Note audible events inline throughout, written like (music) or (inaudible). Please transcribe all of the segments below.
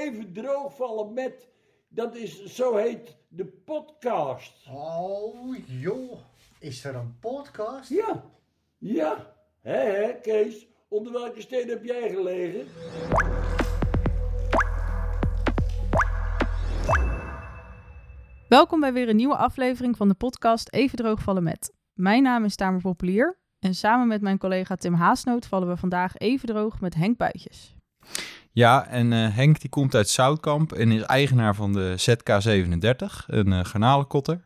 even droogvallen met, dat is, zo heet de podcast. Oh joh, is er een podcast? Ja, ja. Hé, hé, Kees, onder welke steen heb jij gelegen? Welkom bij weer een nieuwe aflevering van de podcast Even droogvallen met. Mijn naam is Tamer Populier en samen met mijn collega Tim Haasnoot vallen we vandaag even droog met Henk Buitjes. Ja, en eh, Henk die komt uit Zoutkamp en is eigenaar van de ZK37, een uh, garnalenkotter.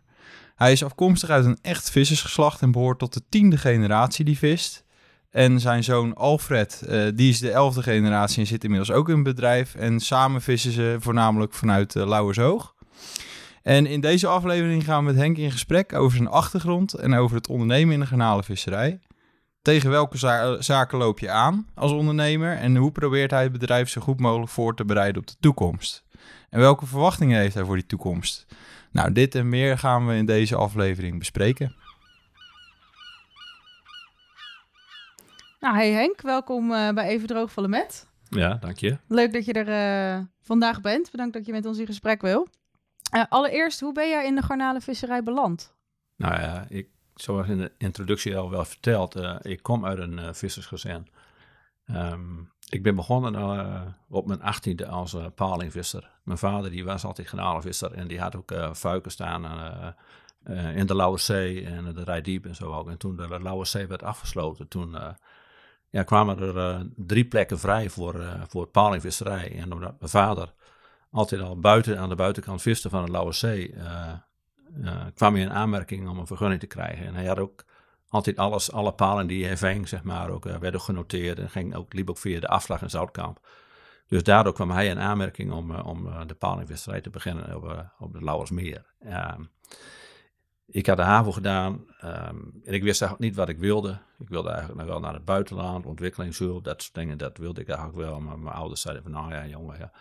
Hij is afkomstig uit een echt vissersgeslacht en behoort tot de tiende generatie die vist. En zijn zoon Alfred, uh, die is de elfde generatie en zit inmiddels ook in het bedrijf. En samen vissen ze voornamelijk vanuit Lauwershoog. En in deze aflevering gaan we met Henk in gesprek over zijn achtergrond en over het ondernemen in de garnalenvisserij. Tegen welke za zaken loop je aan als ondernemer en hoe probeert hij het bedrijf zo goed mogelijk voor te bereiden op de toekomst? En welke verwachtingen heeft hij voor die toekomst? Nou, dit en meer gaan we in deze aflevering bespreken. Nou, hey Henk, welkom uh, bij Even Droogvallen met. Ja, dank je. Leuk dat je er uh, vandaag bent. Bedankt dat je met ons in gesprek wil. Uh, allereerst, hoe ben jij in de garnalenvisserij beland? Nou ja, ik, zoals in de introductie al wel verteld, uh, ik kom uit een uh, vissersgezin. Um, ik ben begonnen uh, op mijn achttiende als palingvisser. Mijn vader die was altijd garnalenvisser en die had ook fuiken staan in de Lauwe Zee en de Rijdiep en zo ook. En toen de Lauwe Zee werd afgesloten, toen ja, kwamen er drie plekken vrij voor, voor palingvisserij. En omdat mijn vader altijd al buiten aan de buitenkant viste van de Lauwe Zee, uh, kwam hij in aanmerking om een vergunning te krijgen. En hij had ook altijd alles, alle palen die hij ving, zeg maar, ook, uh, werden genoteerd en ging ook, liep ook via de afslag in Zoutkamp. Dus daardoor kwam hij in aanmerking om, om de palingvisserij te beginnen op, op de Lauwersmeer. ik had de HAVO gedaan um, en ik wist eigenlijk niet wat ik wilde. Ik wilde eigenlijk nog wel naar het buitenland, ontwikkelingshulp, dat soort dingen, dat wilde ik eigenlijk wel. Maar mijn ouders zeiden van, nou ja, jongen, ja,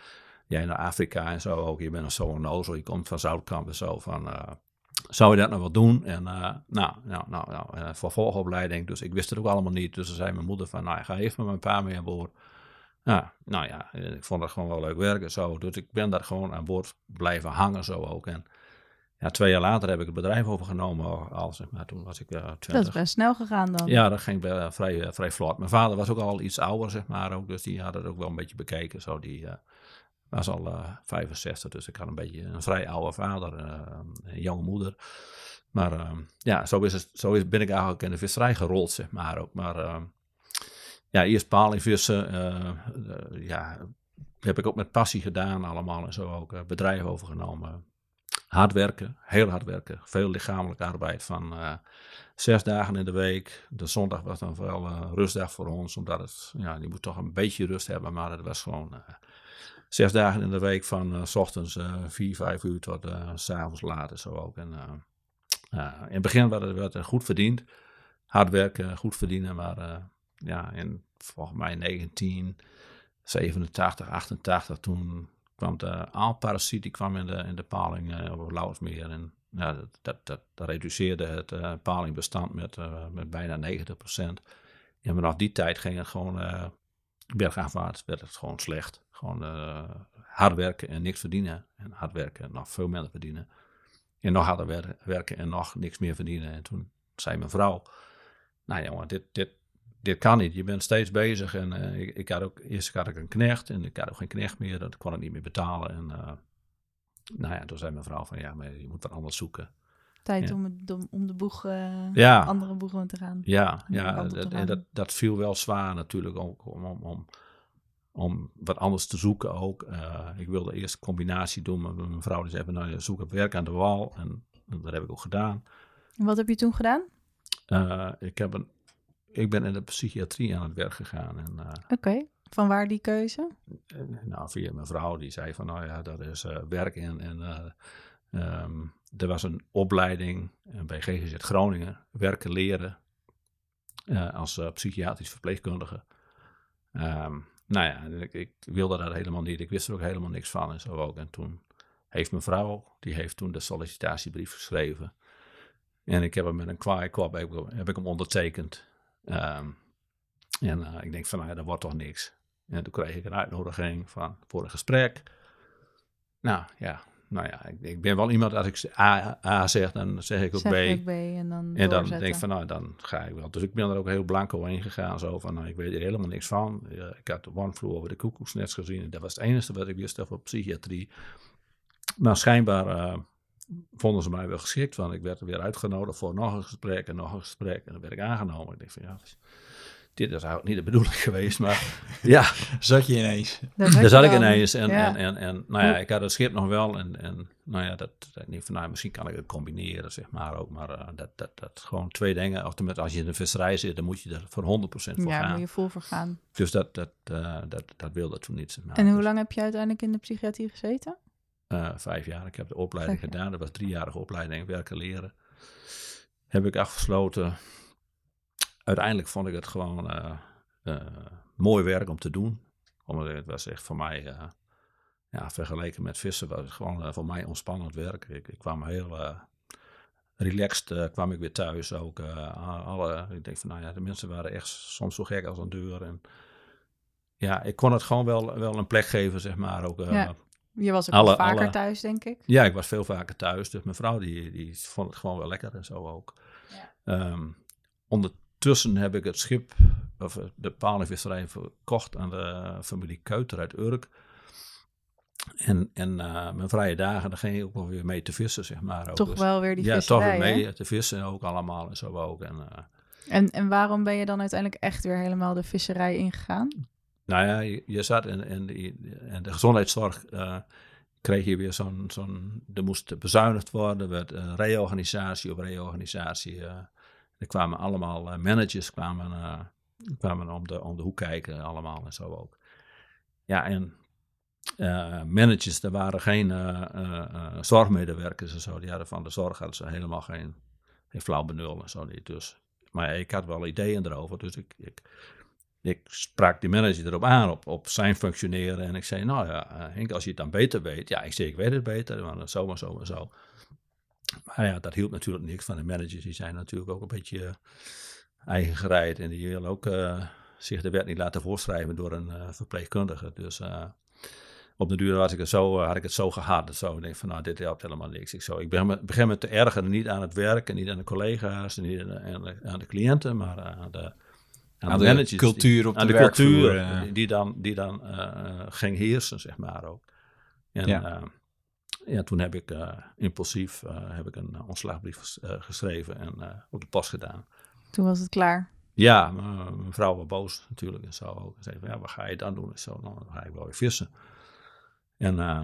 jij naar Afrika en zo ook. Je bent nog zo onnozel, je komt van Zoutkamp en zo. Van, uh, zou je dat nog wel doen? En uh, nou, nou, nou, nou uh, vervolgopleiding. Dus ik wist het ook allemaal niet. Dus toen zei mijn moeder van, nou, ga even met mijn pa mee aan boord. Ja, nou ja, ik vond het gewoon wel leuk werken zo. Dus ik ben daar gewoon aan boord blijven hangen zo ook. En ja, twee jaar later heb ik het bedrijf overgenomen. Al, zeg maar, toen was ik uh, 20. Dat is best snel gegaan dan. Ja, dat ging uh, vrij, uh, vrij vlot. Mijn vader was ook al iets ouder, zeg maar. Ook, dus die had het ook wel een beetje bekeken. Zo die was al uh, 65, dus ik had een beetje een vrij oude vader, uh, een jonge moeder. Maar uh, ja, zo, is het, zo is, ben ik eigenlijk in de visserij gerold, zeg maar ook. Maar ja, eerst palingvissen, ja, heb ik ook met passie gedaan allemaal en zo ook. bedrijven overgenomen. Hard werken, heel hard werken. Veel lichamelijke arbeid van zes dagen in de week. De zondag was dan wel een rustdag voor ons, omdat het, ja, je moet toch een beetje rust hebben, maar het was gewoon zes dagen in de week van uh, s ochtends uh, vier, vijf uur tot uh, s avonds laat zo ook. En, in het begin werd het, goed verdiend. Hard werken, goed verdienen. Maar ja, in volgens mij 1987, 88, toen kwam de aalparasiet, die kwam in de, in de paling op het Lauwersmeer. En ja, dat, dat, dat, reduceerde het palingbestand met, met bijna 90 procent. Ja, maar nog die tijd ging het gewoon bergafwaarts, werd het gewoon slecht. Gewoon uh, hard werken en niks verdienen. En hard werken en nog veel minder verdienen. En nog harder wer werken en nog niks meer verdienen. En toen zei mijn vrouw, nou jongen, dit, dit, dit kan niet. Je bent steeds bezig. En uh, ik, ik, had ook, eerst had ik een knecht en ik had ook geen knecht meer. Dat kon ik niet meer betalen. En uh, nou ja, toen zei mijn vrouw van, ja, maar je moet wat anders zoeken. Tijd ja. om, het, om de boeg, uh, ja. andere boegen te gaan. Ja, ja dat, en dat, dat viel wel zwaar natuurlijk ook om, om, om om wat anders te zoeken ook. Uh, ik wilde eerst een combinatie doen met mijn vrouw. Die zei, nou, zoek op werk aan de wal. En, en, dat heb ik ook gedaan. En wat heb je toen gedaan? Uh, ik, heb een, ik ben in de psychiatrie aan het werk gegaan. Uh, Oké, okay. van waar die keuze? nou, via mijn vrouw. Die zei van, nou ja, dat is werk in. En um, er was een opleiding bij GGZ Groningen. Werken leren als psychiatrisch verpleegkundige. Um, nou ja, ik, wilde dat helemaal niet. Ik wist er ook helemaal niks van en zo ook. En toen heeft mijn vrouw, die heeft toen de sollicitatiebrief geschreven. En ik heb hem met een kwaai kop, heb, ik hem ondertekend. Um, en uh, ik denk van, nou ja, dat wordt toch niks. En toen kreeg ik een uitnodiging van, voor een gesprek. nou ja, nou ja, ik, ik ben wel iemand, als ik A, A zeg, dan zeg ik ook Zeg B. ook B en dan En dan denk ik van, nou, dan ga ik wel. Dus ik ben er ook heel blanco heen gegaan. Zo van, nou, ik weet er helemaal niks van. Ik had de One Flew over de koekoeksnest gezien. En dat was het enige wat ik wist over psychiatrie. Maar schijnbaar eh, vonden ze mij wel geschikt. Want ik werd er weer uitgenodigd voor nog een gesprek en nog een gesprek. En dan werd ik aangenomen. Ik denk van, ja, dit is eigenlijk niet de bedoeling (laughs) geweest. Maar (laughs) ja, Zat je ineens. Daar zat ik ineens. En, Ja. en, en, en nou ja, ik had het schip nog wel. En, en nou ja, dat, dat niet van, nou, misschien kan ik het combineren, zeg maar ook. Maar eh, dat, dat, dat gewoon twee dingen. Of tenminste, als je in de visserij zit, dan moet je er voor 100% voor Ja, gaan. moet je vol voor gaan. Dus dat, dat, eh, dat, dat wilde toen niet. zeg maar. en hoe Dus, lang heb je uiteindelijk in de psychiatrie gezeten? eh, vijf jaar. Ik heb de opleiding gedaan. Dat was een driejarige opleiding, werken leren. Heb ik afgesloten. Uiteindelijk vond ik het gewoon eh, eh, mooi werk om te doen. Omdat het was echt voor mij, eh, ja, vergeleken met vissen, was het gewoon voor mij ontspannend werk. Ik, ik kwam heel relaxed, kwam ik weer thuis ook. alle, ik denk van, nou ja, de mensen waren echt soms zo gek als een deur. En ja, ik kon het gewoon wel, wel een plek geven, zeg maar. Ook, Ja. Je was ook Alle- vaker alle- thuis, denk ik. ja, ik was veel vaker thuis. Dus mijn vrouw die, die vond het gewoon wel lekker en zo ook. Ehm, ondertussen heb ik het schip, of de palenvisserij, verkocht aan de familie Keuter uit Urk. En, en eh, mijn vrije dagen, dan ging ik ook wel weer mee te vissen, zeg maar. Ook. Toch Dus- wel weer die Ja, toch weer hè? mee te vissen ook allemaal en zo ook. En, eh, En, en waarom ben je dan uiteindelijk echt weer helemaal de visserij ingegaan? Nou ja, je, je zat in, in, de gezondheidszorg, eh, kreeg je weer zo'n, zo'n, er moest bezuinigd worden, er werd een reorganisatie op reorganisatie. Er kwamen allemaal eh, managers kwamen, eh, kwamen om, de, om de hoek kijken, allemaal en zo ook. Ja, en eh, managers, er waren geen zorgmedewerkers en zo, die hadden van de zorg hadden ze helemaal geen, geen flauw benul en zo niet. Dus, maar ik had wel ideeën erover, dus ik, ik ik sprak die manager erop aan, op, op zijn functioneren. En ik zei, nou ja, Henk, als je het dan beter weet. Ja, ik zei, ik weet het beter, maar zo maar zo maar zo. Maar ja, dat hielp natuurlijk niks van de managers. Die zijn natuurlijk ook een beetje eh, eigen gereid. En die willen ook eh, zich de wet niet laten voorschrijven door een eh, verpleegkundige. Dus eh, op de duur was ik het zo, had ik het zo gehad. Zo, ik denk van, nou, dit helpt helemaal niks. Ik, zo, ik begin me, begin me te ergeren, niet aan het werk en niet aan de collega's en niet aan de, aan aan cliënten, maar aan de, Aan de managers die- cultuur op aan de de cultuur werkvloer, die- die dan, die dan ging heersen, zeg maar ook. En Ja. Ja, toen heb ik eh, impulsief eh, heb ik een eh, ontslagbrief ges- geschreven en op de post gedaan. Toen was het klaar. Ja, mijn vrouw was boos natuurlijk en zo. Ze zei van, ja, wat ga je dan doen? En zo, nou, dan ga ik wel weer vissen. En, eh,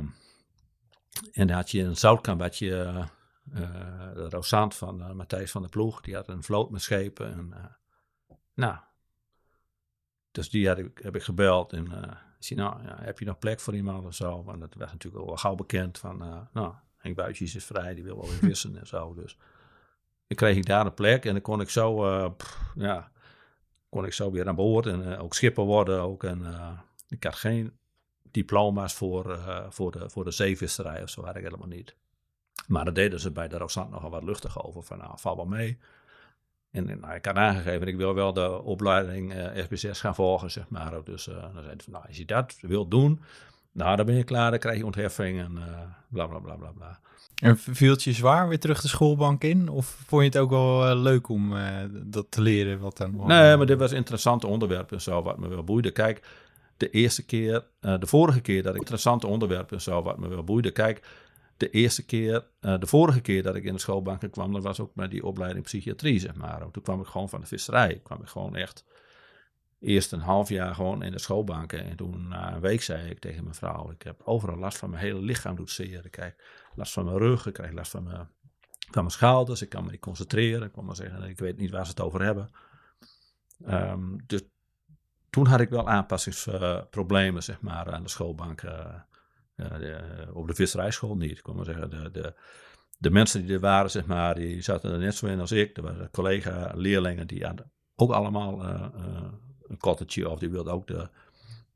en dan had je in Zoutkamp, had je de Roosant van eh, Matthijs van der Ploeg. Die had een vloot met schepen. En, nou, dus die had ik, heb ik gebeld. En ik zei, nou, ja, heb je nog plek voor iemand of zo? Want dat was natuurlijk al wel gauw bekend van, eh, nou, Henk Buitjes is vrij, die wil wel weer (laughs) vissen en zo. Dus dan kreeg ik daar een plek en dan kon ik zo, eh, pff, ja, kon ik zo weer aan boord en eh, ook schipper worden ook. En ik had geen diploma's voor, voor, de, voor de zeevisserij of zo, had ik helemaal niet. Maar dat deden ze bij de Roosant nogal wat luchtig over, van nou, val wel mee. En eh, nou, ik had aangegeven, ik wil wel de opleiding eh FB6 gaan volgen, zeg maar. ook. Dus eh, dan zei van, nou, als je dat wilt doen, nou, dan ben je klaar, dan krijg je ontheffing en eh bla, bla, bla, bla, bla. En viel het je zwaar weer terug de schoolbank in? Of vond je het ook wel eh, leuk om eh, dat te leren? Wat dan Nee, maar dit was een interessant onderwerp en zo, wat me wel boeide. Kijk, de eerste keer, eh, de vorige keer dat ik interessante onderwerpen en zo, wat me wel boeide. Kijk, de eerste keer, eh, de vorige keer dat ik in de schoolbanken kwam, dat was ook met die opleiding psychiatrie, zeg maar. Toen kwam ik gewoon van de visserij. kwam ik gewoon echt eerst een half jaar gewoon in de schoolbanken. En toen na een week zei ik tegen mijn vrouw, ik heb overal last van mijn hele lichaam doet zeer. Ik krijg last van mijn rug, ik krijg last van mijn, van mijn schouders, ik kan me niet concentreren. Ik kon maar zeggen, ik weet niet waar ze het over hebben. Ehm, dus toen had ik wel aanpassingsproblemen, zeg maar, aan de schoolbank. eh, de- op de visserijschool niet. Ik kon maar zeggen, de, de, de mensen die er waren, zeg maar, die zaten er net zo in als ik. Er waren collega-leerlingen die hadden ook allemaal eh, eh, een cottage of die wilden ook de,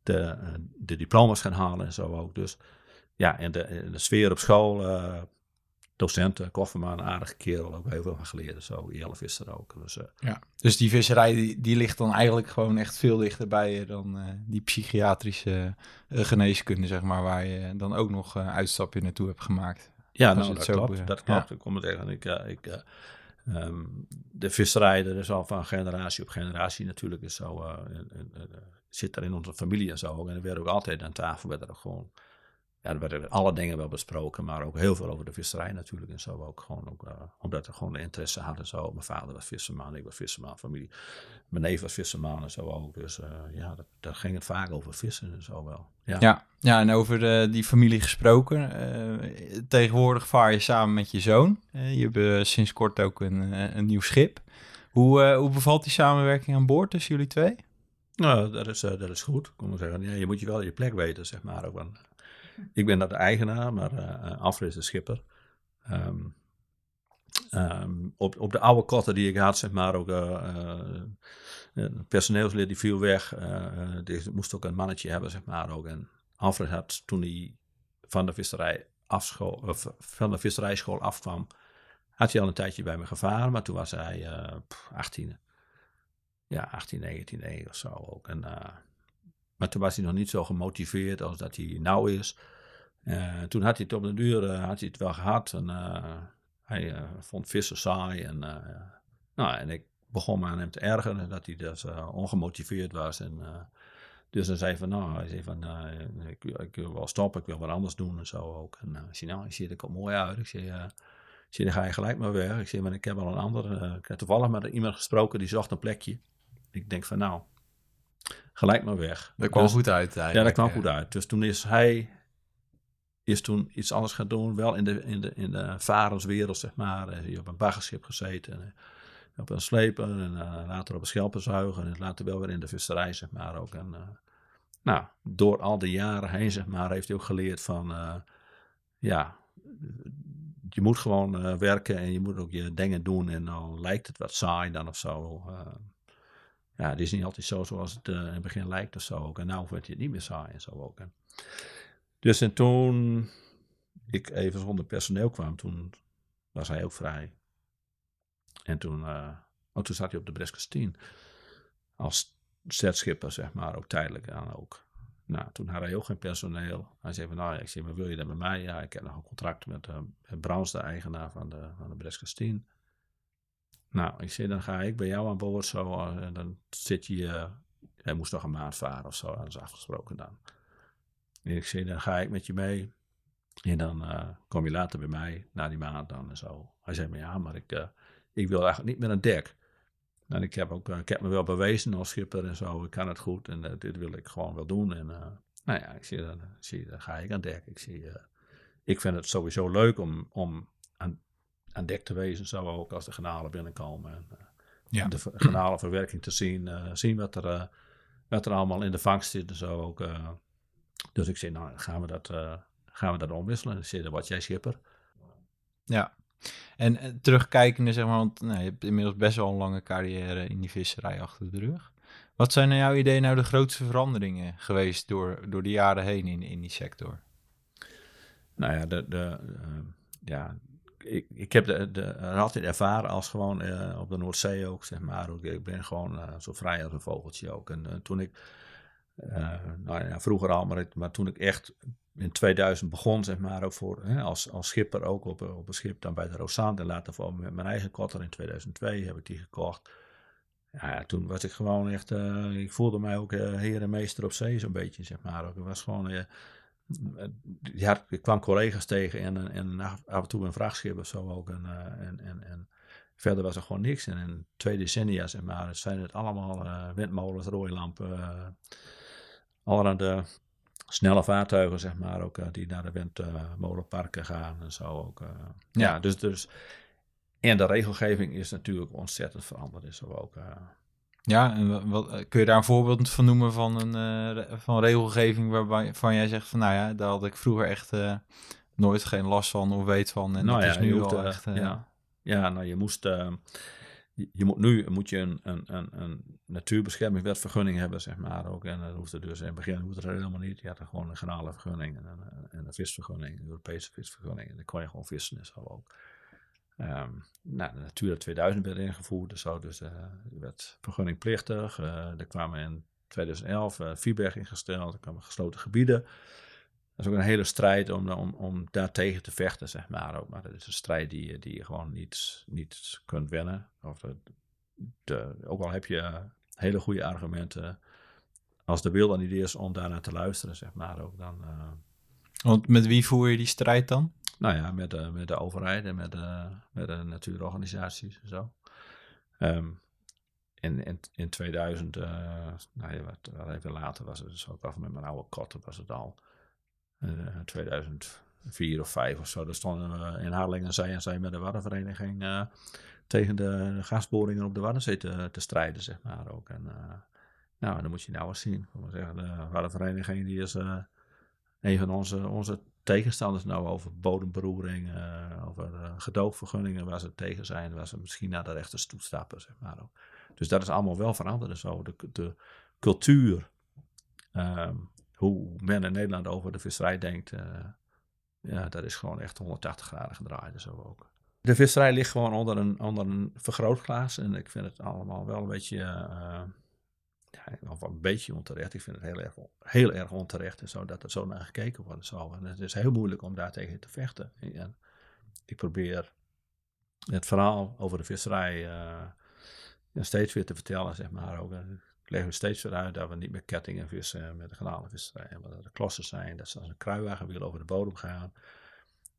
de, eh, diploma's gaan halen en zo ook. Dus ja, en de, en de sfeer op school, eh, docent, uh, Kofferman, een aardige kerel, ook heel veel van geleerd. Zo, Jelle Visser ook. Dus, uh, Ja, dus die visserij die, die ligt dan eigenlijk gewoon echt veel dichter bij je dan eh, die psychiatrische eh, geneeskunde, zeg maar, waar je dan ook nog een uitstapje naartoe hebt gemaakt. ja, nou, het dat zo, klopt. eh, dat ja. klopt. Ik kom het zeggen. Ik, eh, ik, eh, ehm, de visserij, dat is al van generatie op generatie natuurlijk. Is zo, eh, en- en- en, eh, zit er in onze familie en zo. En er werd ook altijd aan tafel, werd er ook gewoon... Ja, er werden alle dingen wel besproken, maar ook heel veel over de visserij natuurlijk. En zo ook gewoon, ook, eh, omdat er gewoon de interesse hadden. Zo. Mijn vader was visserman, ik was visserman, familie. Mijn neef was visserman en zo ook. Dus eh, ja, dat, daar ging het vaak over vissen en zo wel. Ja. Ja, ja en over eh, die familie gesproken. tegenwoordig vaar je samen met je zoon. Je hebt sinds kort ook een, een nieuw schip. Hoe, hoe bevalt die samenwerking aan boord tussen jullie twee? Nou, dat is, dat is goed. Ik zeggen, ja, je moet je wel je plek weten, zeg maar. Ook, want ik ben dat de eigenaar, maar Alfred is de schipper. Ehm, ehm, op, op de oude kotten die ik had, zeg maar, ook eh, eh, een personeelslid die viel weg. die moest ook een mannetje hebben, zeg maar. Ook. En Alfred had toen hij van de visserij afschool, of van de visserijschool afkwam, had hij al een tijdje bij me gevaren, maar toen was hij pff, 18 ja, 18, 19, nee of zo ook. En, maar toen was hij nog niet zo gemotiveerd als dat hij nou is. Eh, toen had hij het op de duur eh, had hij het wel gehad. En, eh, hij vond vissen saai. En, nou, en ik begon me aan hem te ergeren dat hij dus ongemotiveerd was. En, dus dan zei hij van, nou, hij zei van, ik, ik wil wel stoppen, ik wil wat anders doen en zo ook. En ik zei, nou, ik zie, dat komt mooi uit. Ik zei, ik dan ga je gelijk maar weg. Ik zei, maar ik heb al een ander, ik heb toevallig met iemand gesproken die zocht een plekje. Ik denk van, nou, gelijk maar weg. Dat kwam Dus- goed uit eigenlijk. ja, dat kwam eh. goed uit. Dus toen is hij is toen iets anders gaan doen. Wel in de, in de, in de varenswereld, zeg maar. Hij heeft op een baggerschip gezeten. En, eh, op een sleper en eh, later op een schelpenzuiger. En later wel weer in de visserij, zeg maar. Ook. En, eh, nou, door al die jaren heen, zeg maar, heeft hij ook geleerd van... eh, ja, je moet gewoon eh, werken en je moet ook je dingen doen. En dan lijkt het wat saai dan of zo. Eh. ja, het is niet altijd zo zoals het eh, in het begin lijkt of zo. Ook. En nou wordt het niet meer saai en zo ook. Dus en toen ik even zonder personeel kwam, toen was hij ook vrij. En toen, eh, oh, toen zat hij op de Breskestien als zetschipper, zeg maar, ook tijdelijk aan ook. Nou, toen had hij ook geen personeel. Hij zei van, nou ja, ik zei, maar wil je dat met mij? Ja, ik heb nog een contract met uh, Browns, de eigenaar van de, van de. Nou, ik zei, dan ga ik bij jou aan boord zo. eh, en dan zit je, eh, hij moest nog een maand varen of zo, dat is afgesproken dan. En ik zei, dan ga ik met je mee. En dan eh, kom je later bij mij, na die maand dan en zo. Hij zei, maar ja, maar ik, eh, ik wil eigenlijk niet met een dek. En ik heb, ook, eh, ik heb me wel bewezen als schipper en zo. Ik kan het goed en eh, dit wil ik gewoon wel doen. En eh, nou ja, ik zie, dan, dan ga ik aan dek. Ik, zie, eh, ik vind het sowieso leuk om, om aan, dek te wezen, zo ook als de granalen binnenkomen. En, eh, Ja. De ver- granalenverwerking te zien, eh, zien wat er, eh, wat er allemaal in de vangst zit en zo ook. dus ik zei, nou gaan we dat, gaan we dat omwisselen. Ik zei, word jij schipper. Ja. En terugkijkende, zeg maar, want nou, je hebt inmiddels best wel een lange carrière in die visserij achter de rug. Wat zijn naar jouw idee nou de grootste veranderingen geweest door, door de jaren heen in, in die sector? Nou ja, de, de, ja ik, ik heb de, de, altijd ervaren als gewoon eh, op de Noordzee ook, zeg maar. Ik ben gewoon eh, zo vrij als een vogeltje ook. En eh, toen ik, nou ja, vroeger al, maar, maar toen ik echt in 2000 begon, zeg maar, ook voor, hè, als, als schipper ook op, op een schip dan bij de Rosand. En later met mijn eigen kotter in 2002 heb ik die gekocht. Ja, toen was ik gewoon echt, ik voelde mij ook heer en meester op zee zo'n beetje, zeg maar. Ik was gewoon, ja, ik kwam collega's tegen en, en af, en toe een vrachtschip of zo ook. En, eh, en, en, en verder was er gewoon niks. En in twee decennia, zeg maar, zijn het allemaal eh, windmolens, rooilampen, uh, allerhande snelle vaartuigen, zeg maar, ook, uh, die naar de windmolenparken gaan en zo ook. ja. ja, dus, dus en de regelgeving is natuurlijk ontzettend veranderd. Is ook. Ja, en wat, kun je daar een voorbeeld van noemen van een uh, van regelgeving waarvan jij zegt van nou ja, daar had ik vroeger echt uh, nooit geen last van of weet van. En nou dat ja, is nu wel echt. ja. ja, nou je moest. je, je moet nu moet je een, een, een, een natuurbeschermingswetvergunning hebben, zeg maar ook. En dat hoeft er dus in het begin hoeft er helemaal niet. Je had er gewoon een granale vergunning en een, en een visvergunning, een Europese visvergunning. En dan kon je gewoon vissen en zo ook. Ehm, nou, de Natura 2000 werd ingevoerd, dus, dus uh, werd vergunningplichtig. Uh, er kwamen in 2011 uh, Vierberg ingesteld, er kwamen gesloten gebieden. Dat is ook een hele strijd om, om, om daartegen te vechten, zeg maar. Ook. Maar dat is een strijd die, die je gewoon niet, niet kunt winnen. Of ook al heb je hele goede argumenten, als de wil dan niet is om daarnaar te luisteren, zeg maar. Ook dan, Want met wie voer je die strijd dan? Nou ja, met de, met de overheid en met de, met de natuurorganisaties en zo. Um, in, in, in 2000, uh, nou ja, wat, even later was het, dus ook af met mijn oude kotten was het al. Uh, 2004 of 5 of zo. Daar stonden we in Harlingen zij en zij met de Waddenvereniging tegen de gasboringen op de Waddenzee te, te strijden, zeg maar ook. En nou, dan moet je nou eens zien. Ik zeggen, de Waddenvereniging die is een van onze, onze tegenstanders nou over bodemberoering, uh, over uh, gedoogvergunningen waar ze tegen zijn, waar ze misschien naar de rechters toe stappen, zeg maar. Ook. Dus dat is allemaal wel veranderd zo. De, de cultuur, um, hoe men in Nederland over de visserij denkt, uh, ja, dat is gewoon echt 180 graden gedraaid zo ook. De visserij ligt gewoon onder een, onder een vergrootglas en ik vind het allemaal wel een beetje of een beetje onterecht. Ik vind het heel erg, heel erg onterecht en zo, dat er zo naar gekeken wordt. Zo. En het is heel moeilijk om daar tegen te vechten. En ik probeer het verhaal over de visserij uh, steeds weer te vertellen, zeg maar. Ook, ik leg er steeds weer uit dat we niet meer kettingen vissen met de garnalenvisserij. Maar dat er klossen zijn, dat ze als een kruiwagen weer over de bodem gaan.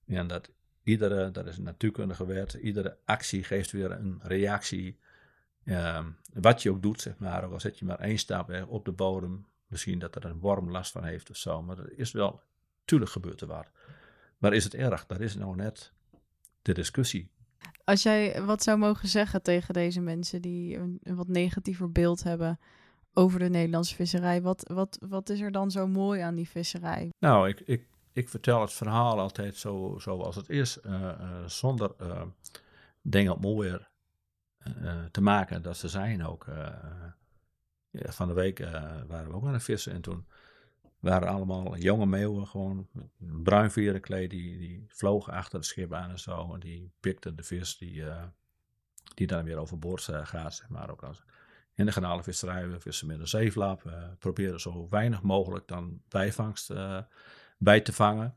En dat iedere, dat is een natuurkundige wet, iedere actie geeft weer een reactie ja, wat je ook doet, zeg maar, ook al zet je maar één stap op de bodem, misschien dat er een worm last van heeft of zo, maar er is wel, tuurlijk gebeurt er wat. Maar is het erg? Dat is nou net de discussie. Als jij wat zou mogen zeggen tegen deze mensen die een, een wat negatiever beeld hebben over de Nederlandse visserij, wat, wat, wat is er dan zo mooi aan die visserij? Nou, ik, ik, ik vertel het verhaal altijd zo, zoals het is, uh, uh, zonder uh, dingen op mooier te maken dat ze zijn ook. Uh, ja, van de week uh, waren we ook aan het vissen en toen waren allemaal jonge meeuwen gewoon bruin kleed die, die vlogen achter het schip aan en zo. En die pikten de vis die, die dan weer overboord gaat, zeg maar. Ook als, in de garnalenvisserij, we vissen met een zeeflap. We proberen zo weinig mogelijk dan bijvangst bij te vangen.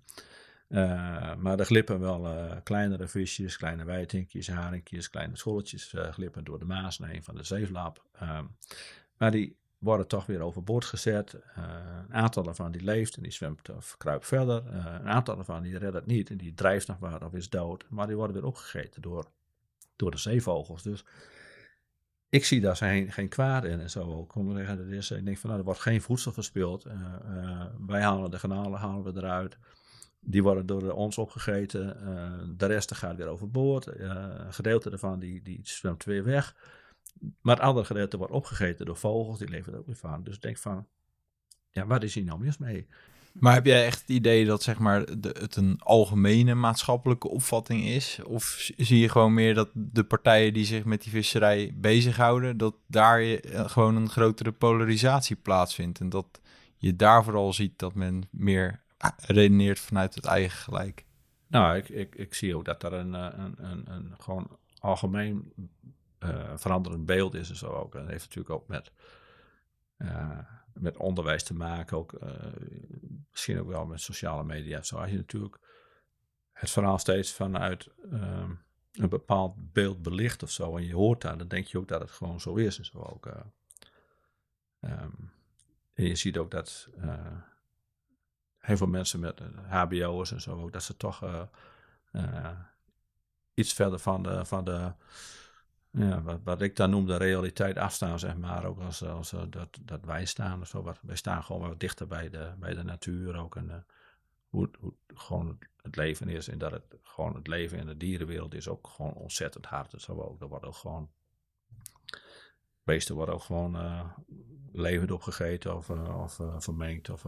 Uh, maar er glippen wel uh, kleinere visjes, kleine wijtinkjes, haringjes, kleine scholletjes uh, glippen door de maas naar een van de zeeflap. maar die worden toch weer overboord gezet. een aantal daarvan die leeft en die zwemt of kruipt verder. een aantal daarvan die redt het niet en die drijft nog wat of is dood. Maar die worden weer opgegeten door, door de zeevogels. Dus ik zie daar geen, geen kwaad in en zo ook. Zeggen, dat is, ik denk van nou, er wordt geen voedsel verspild. wij halen de kanalen halen we eruit. Die worden door ons opgegeten. Uh, de rest gaat weer overboord. Uh, een gedeelte daarvan die, die zwemt weer weg. Maar het andere gedeelte wordt opgegeten door vogels. Die leven er ook weer van. Dus ik denk van, ja, waar is hier nou mis mee? Maar heb jij echt het idee dat zeg maar, de, het een algemene maatschappelijke opvatting is? Of zie je gewoon meer dat de partijen die zich met die visserij bezighouden, dat daar je, gewoon een grotere polarisatie plaatsvindt? En dat je daar vooral ziet dat men meer redeneert vanuit het eigen gelijk. Nou, ik, ik, ik zie ook dat er een, eh, een, een, een gewoon algemeen uh, veranderend beeld is en zo ook. En dat heeft natuurlijk ook met, uh, met onderwijs te maken, ook, misschien ook wel met sociale media. Zo als je natuurlijk het verhaal steeds vanuit um, een bepaald beeld belicht of zo en je hoort dat, dan denk je ook dat het gewoon zo is en zo ook. Um, en je ziet ook dat heel veel mensen met HBO'ers en zo ook, dat ze toch uh, uh, iets verder van de, van de ja, wat, wat ik dan noem de realiteit afstaan, zeg maar. Ook als, als dat, dat wij staan of zo. Wat, wij staan gewoon wat dichter bij de, bij de natuur ook. En hoe, hoe gewoon het, leven is. En dat het gewoon het leven in de dierenwereld is ook gewoon ontzettend hard. Zo ook. Er wordt ook gewoon beesten worden ook gewoon uh, levend opgegeten of, uh, of uh, vermengd. Of,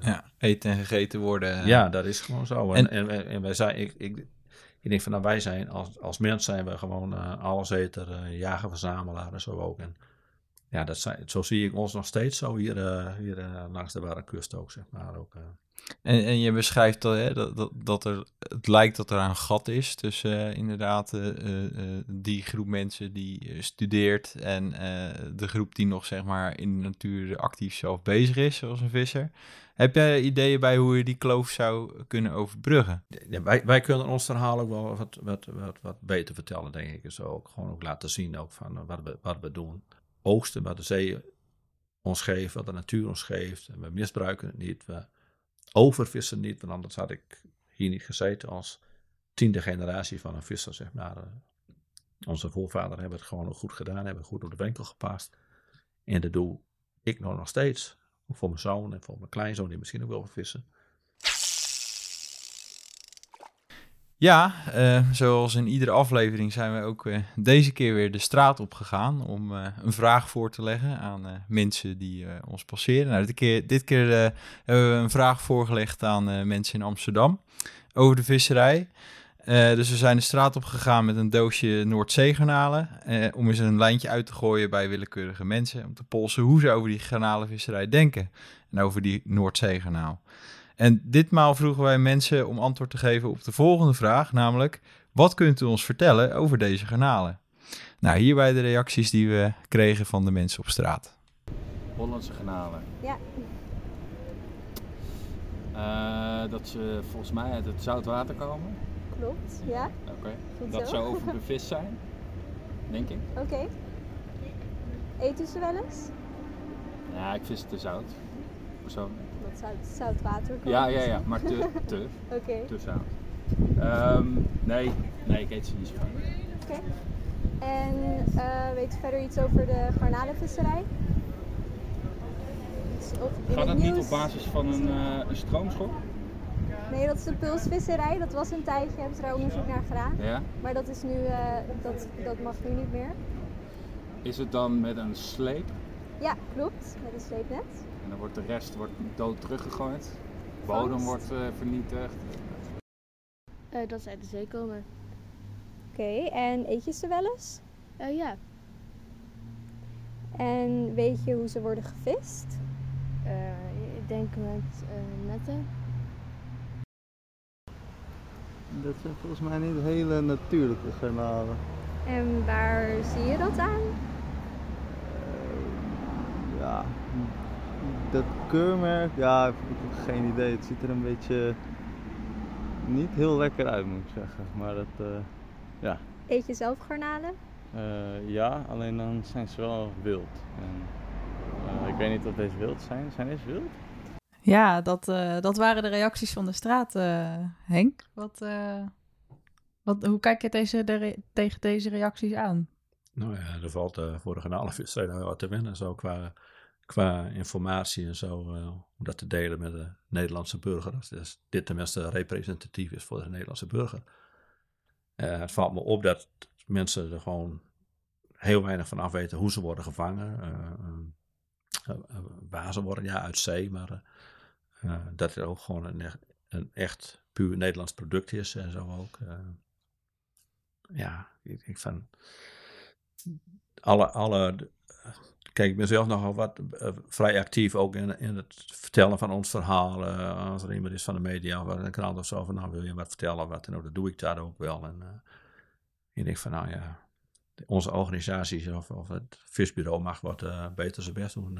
ja, eten en gegeten worden. Ja, dat is gewoon zo. En, en, en, en wij zijn, ik, ik, ik denk van, nou, wij zijn als, als mens zijn we gewoon uh, alleseter, uh, jager, verzamelaar en zo ook. En ja, dat zijn, zo zie ik ons nog steeds zo hier, uh, hier langs de ware kust ook, zeg maar. Ook, en, en je beschrijft dat, hè, dat, dat, dat er, het lijkt dat er een gat is tussen inderdaad die groep mensen die studeert en de groep die nog zeg maar in de natuur actief zelf bezig is, zoals een visser. Heb jij ideeën bij hoe je die kloof zou kunnen overbruggen? Ja, wij, wij kunnen ons verhaal ook wel wat, wat, wat, wat beter vertellen, denk ik. Dus ook gewoon ook laten zien ook van wat, we, wat we doen. Oogsten wat de zee ons geeft, wat de natuur ons geeft. En we misbruiken het niet. We overvissen niet, want anders had ik hier niet gezeten als tiende generatie van een visser, zeg maar. Onze voorvaderen hebben het gewoon goed gedaan, hebben goed op de winkel gepast. En dat doe ik nog, nog steeds. Voor mijn zoon en voor mijn kleinzoon die misschien ook wil vissen. Ja, uh, zoals in iedere aflevering zijn we ook uh, deze keer weer de straat op gegaan om uh, een vraag voor te leggen aan mensen die ons passeren. Nou, dit keer, dit keer hebben we een vraag voorgelegd aan mensen in Amsterdam over de visserij. Dus we zijn de straat op gegaan met een doosje Noordzeegarnalen. Uh, om eens een lijntje uit te gooien bij willekeurige mensen. Om te polsen hoe ze over die garnalenvisserij denken. En over die Noordzeegarnaal. En ditmaal vroegen wij mensen om antwoord te geven op de volgende vraag. Namelijk, wat kunt u ons vertellen over deze garnalen? Nou, hierbij de reacties die we kregen van de mensen op straat. Hollandse garnalen. Ja. Uh, dat ze volgens mij uit het zoutwater komen. Klopt, ja. Oké. Okay. Goed Dat zo. zou (laughs) overbevist zijn, denk ik. Oké. Eten ze wel eens? Ja, ik vis te zout. Persoonlijk. Zout, komt. Ja, ja, ja, maar te, (laughs) te, Oké. te zout. Ehm, nee, nee, ik eet ze niet zo vaak. Oké. En eh weet je verder iets over de garnalenvisserij? Gaat het dat niet op basis van een, eh, een stroomschok? Nee, dat is de pulsvisserij. Dat was een tijdje, hebben ze daar onderzoek naar gedaan. Ja. Maar dat is nu, eh, dat, dat mag nu niet meer. Is het dan met een sleep Ja, klopt. Met een sleepnet. En dan wordt de rest wordt dood teruggegooid? De bodem wordt eh, vernietigd. Eh, dat ze uit de zee komen. Oké, en eet je ze wel eens? Eh, ja, En weet je hoe ze worden gevist? Eh, ik denk met eh, netten. Dat zijn volgens mij niet hele natuurlijke garnalen. En waar zie je dat aan? Eh, ja, dat keurmerk, ja, ik heb geen idee. Het ziet er een beetje niet heel lekker uit, moet ik zeggen. Maar dat, eh, ja. Eet je zelf garnalen? Eh, ja, alleen dan zijn ze wel wild. En, eh, ik weet niet of deze wild zijn. Zijn deze wild? Ja, dat, eh, dat waren de reacties van de straat, eh, Henk. Wat, eh, wat, hoe kijk je deze, de re- tegen deze reacties aan? Nou ja, er valt eh, voor de garnalenvisserij nog wel wat te winnen. Zo qua, qua informatie en zo. eh, om dat te delen met de Nederlandse burger. Dus dit tenminste representatief is voor de Nederlandse burger. Eh, het valt me op dat mensen er gewoon heel weinig van af weten hoe ze worden gevangen. eh, waar ze worden, ja, uit zee. Maar dat het ook gewoon een, een echt puur Nederlands product is en zo ook. ja, ik denk van alle, alle kijk, ik ben zelf nogal wat eh, vrij actief ook in, in het vertellen van ons verhaal. eh, als er iemand is van de media of een krant of zo, van nou wil je wat vertellen of wat, en dan doe ik dat ook wel. En eh, ik denk van nou ja, onze organisatie of, of het visbureau mag wat beter zijn best doen,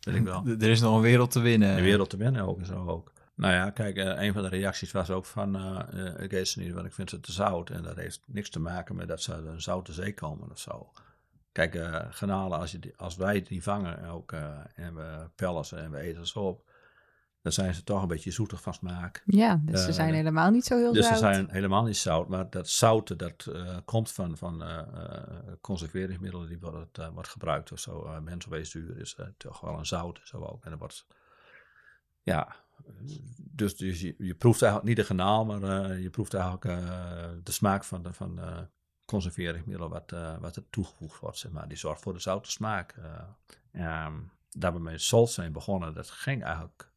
weet ik wel (laughs) Er is nog een wereld te winnen. de wereld te winnen ook en zo ook. Nou ja, kijk, een van de reacties was ook van, ik eet ze niet, want ik vind ze te zout. En dat heeft niks te maken met dat ze uit een zoute zee komen of zo. Kijk, eh garnalen, als, je die, als wij die vangen ook, eh, en we pellen ze en we eten ze op, dan zijn ze toch een beetje zoetig van smaak. Ja, dus ze Eh, zijn helemaal niet zo heel Dus ze zout. zijn helemaal niet zout, maar dat zouten dat eh, komt van, van eh, eh, conserveringsmiddelen die worden, eh, wordt gebruikt of zo. Uh, Menselweesduur is eh, toch wel een zout en zo ook. En dat wordt, ja, dus, dus je, je proeft eigenlijk niet de genaal, maar eh, je proeft eigenlijk eh, de smaak van de van, de conserveringsmiddelen wat, eh, wat er toegevoegd wordt, zeg maar. Die zorgt voor de zoute smaak. eh. Ehm, dat we met salt zijn begonnen, dat ging eigenlijk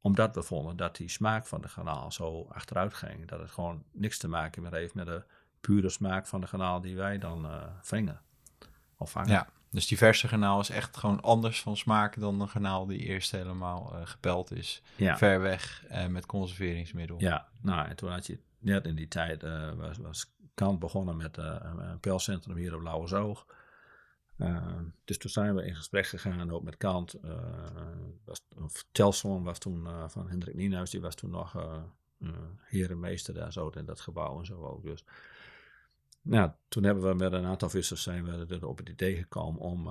omdat we vonden dat die smaak van de garnaal zo achteruit ging. Dat het gewoon niks te maken meer heeft met de pure smaak van de garnaal die wij dan vingen. Of vangen. Ja, dus die verse garnaal is echt gewoon anders van smaak dan een garnaal die eerst helemaal eh, gepeld is. ja. Ver weg eh, met conserveringsmiddel. Ja, nou, en toen had je net in die tijd, was, was Kant begonnen met eh, een, pelcentrum hier op Lauwersoog. Eh dus toen zijn we in gesprek gegaan, ook met Kant. eh was, was toen van Hendrik Nienhuis, die was toen nog herenmeester daar zo in dat gebouw en zo ook. Dus nou, toen hebben we met een aantal vissers zijn we er op het idee gekomen om,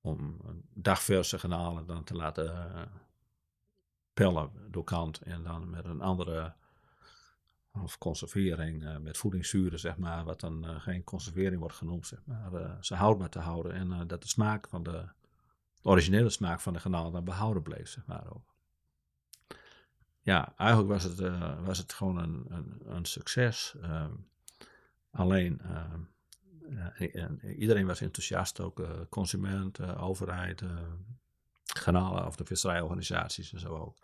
om dagverse garnalen dan te laten pellen door kant en dan met een andere of conservering eh, met voedingszuren, zeg maar, wat dan eh, geen conservering wordt genoemd, zeg maar, eh, ze houdbaar te houden en dat de smaak van de, de originele smaak van de garnaal dan behouden bleef, zeg maar ook. Ja, eigenlijk was het, was het gewoon een, een, een succes. ehm. alleen, ehm, iedereen was enthousiast, ook consument, overheid, garnalen of de visserijorganisaties en zo ook.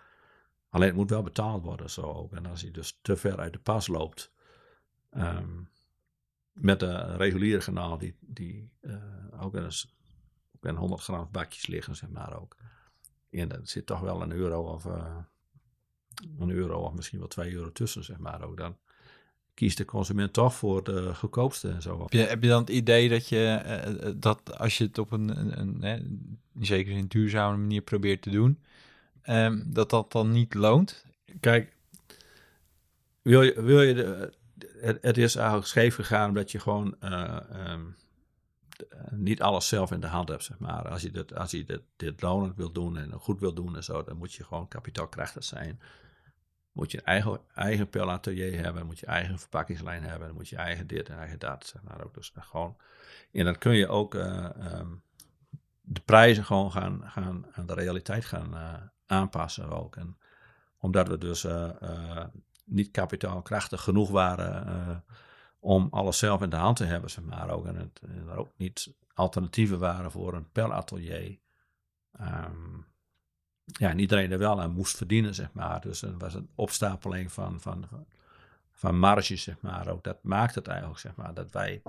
Alleen het moet wel betaald worden zo ook. En als hij dus te ver uit de pas loopt ehm, met de reguliere kanaal die, die eh, ook in, een, s- ook in 100 gram bakjes liggen, zeg maar ook. En er zit toch wel een euro of eh, een euro of misschien wel twee euro tussen, zeg maar ook. Dan kiest de consument toch voor de goedkoopste en zo. Heb je, heb je dan het idee dat je eh, dat als je het op een, een, een hè, in zekere duurzame manier probeert te doen, ehm, dat dat dan niet loont? Kijk, wil je, wil je de, het, is eigenlijk scheef gegaan omdat je gewoon eh, ehm, eh, niet alles zelf in de hand hebt, zeg maar. Als je, dit, als je dit, dit lonend wil doen en goed wil doen en zo, dan moet je gewoon kapitaalkrachtig zijn. Moet je een eigen, eigen pelatelier hebben, moet je eigen verpakkingslijn hebben, moet je eigen dit en eigen dat, zeg maar. Ook. Dus gewoon, en dan kun je ook eh, ehm, de prijzen gewoon gaan, gaan aan de realiteit gaan aanpassen ook. En omdat we dus eh, eh, niet kapitaalkrachtig genoeg waren eh, om alles zelf in de hand te hebben, zeg maar ook. En, het, er ook niet alternatieven waren voor een pelatelier. Ehm ja, en iedereen er wel aan moest verdienen, zeg maar. Dus er was een opstapeling van, van, van, marges, zeg maar. Ook dat maakt het eigenlijk, zeg maar, dat wij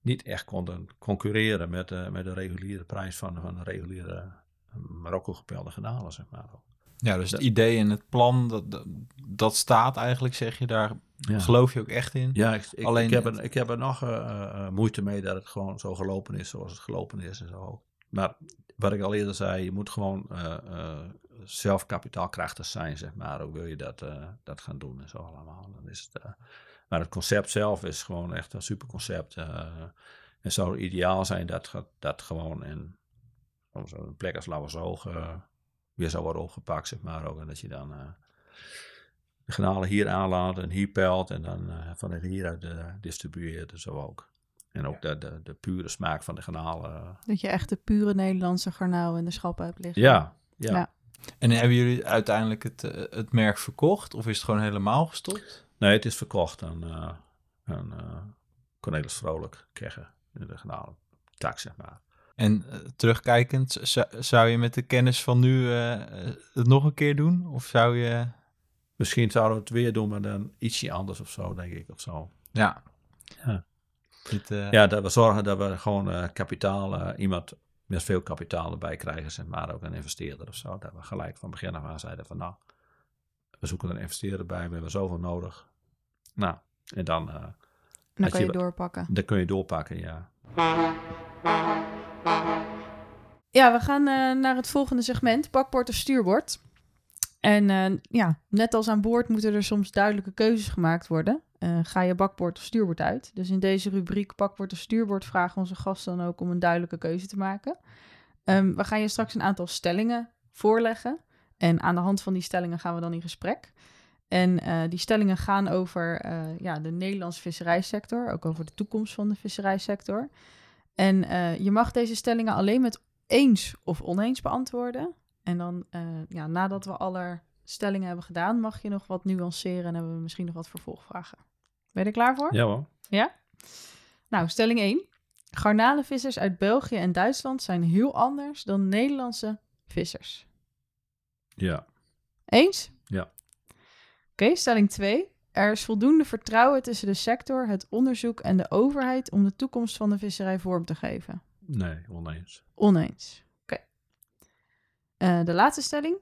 niet echt konden concurreren met, de met de reguliere prijs van, van reguliere Marokko gepelde granalen, zeg maar. Ook. Ja, dus het Ja. idee en het plan, dat, dat, dat staat eigenlijk, zeg je, daar Ja. geloof je ook echt in? Ja, ik, ik, Alleen ik, heb het- er, ik heb er nog eh, eh, moeite mee dat het gewoon zo gelopen is zoals het gelopen is en zo. Maar wat ik al eerder zei, je moet gewoon eh, zelf kapitaalkrachtig zijn, zeg maar. Ook wil je dat, dat gaan doen en zo allemaal. Dan is het, maar het concept zelf is gewoon echt een super concept. eh en zou ideaal zijn dat dat gewoon in zo'n plek als Lauwersoog eh weer zou worden opgepakt, zeg maar. Ook, en dat je dan... eh, de granalen hier aanlaat en hier pelt en dan eh, vanuit hieruit eh, distribueert en zo ook. En ook de, de, de pure smaak van de granalen. eh, Dat je echt de pure Nederlandse garnaal in de schappen hebt liggen. ja, ja. Ja. En hebben jullie uiteindelijk het, het merk verkocht of is het gewoon helemaal gestopt? Nee, het is verkocht aan, eh aan eh, Cornelis Vrolijk, Kegge, in de granalen tak, zeg maar. En eh, terugkijkend, zou je met de kennis van nu eh, eh, het nog een keer doen? Of zou je... Misschien zouden we het weer doen, maar dan ietsje anders of zo, denk ik, of zo. Ja. Ja. Dit, eh, Ja, dat we zorgen dat we gewoon eh, kapitaal, eh, iemand met veel kapitaal erbij krijgen, zeg maar, ook een investeerder of zo. Dat we gelijk van begin af aan zeiden van, nou, we zoeken een investeerder bij, we hebben zoveel nodig. Nou, en dan, eh, En dan kan je je doorpakken. dan kun je doorpakken, ja. Ja, we gaan eh, naar het volgende segment, bakbord of stuurbord. En eh, ja, net als aan boord moeten er soms duidelijke keuzes gemaakt worden. Eh, ga je bakbord of stuurbord uit? Dus in deze rubriek bakbord of stuurbord vragen onze gasten dan ook om een duidelijke keuze te maken. Ehm, we gaan je straks een aantal stellingen voorleggen. En aan de hand van die stellingen gaan we dan in gesprek. En die stellingen gaan over ja, de Nederlandse visserijsector, ook over de toekomst van de visserijsector. En eh, je mag deze stellingen alleen met eens of oneens beantwoorden. En dan, eh, ja, nadat we alle stellingen hebben gedaan, mag je nog wat nuanceren en hebben we misschien nog wat vervolgvragen. Ben je er klaar voor? Ja hoor. Nou, stelling 1. Garnalenvissers uit België en Duitsland zijn heel anders dan Nederlandse vissers. Ja. Eens? Ja. Oké, stelling 2. Er is voldoende vertrouwen tussen de sector, het onderzoek en de overheid om de toekomst van de visserij vorm te geven. Nee, oneens. Oneens. Oké. Eh, de laatste stelling.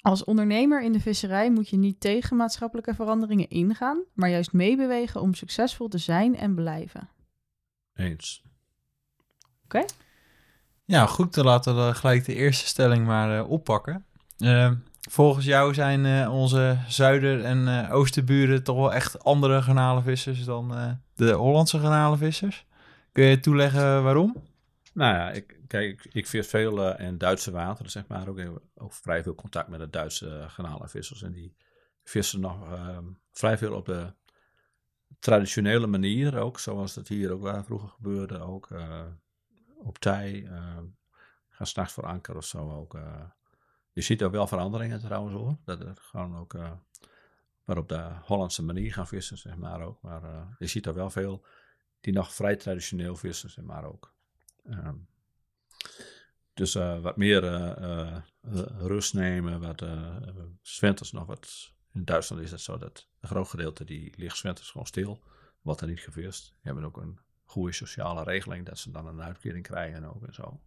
Als ondernemer in de visserij moet je niet tegen maatschappelijke veranderingen ingaan, maar juist meebewegen om succesvol te zijn en blijven. Eens. Ja, goed. Dan laten we gelijk de eerste stelling maar eh, oppakken. Eh, volgens jou zijn eh, onze zuider- en eh, oosterburen toch wel echt andere garnalenvissers dan eh, de Hollandse garnalenvissers? Kun je toeleggen waarom? Nou ja, ik, kijk, ik, vis veel in Duitse wateren, zeg maar. Ook, ook vrij veel contact met de Duitse uh, garnalenvissers. En die vissen nog ehm, vrij veel op de traditionele manier ook. Zoals dat hier ook vroeger gebeurde. Ook op tij. eh, gaan s'nachts voor anker of zo ook. Je ziet ook wel veranderingen trouwens hoor. Dat er gewoon ook... eh, maar op de Hollandse manier gaan vissen, zeg maar ook. Maar eh, je ziet er wel veel die nog vrij traditioneel vissen, zeg maar ook. Ehm, dus eh, wat meer rust nemen. Wat uh, zwinters nog wat. In Duitsland is het zo dat een groot gedeelte die ligt zwinters gewoon stil. Wordt er niet gevist. Die hebben ook een goede sociale regeling dat ze dan een uitkering krijgen ook en zo.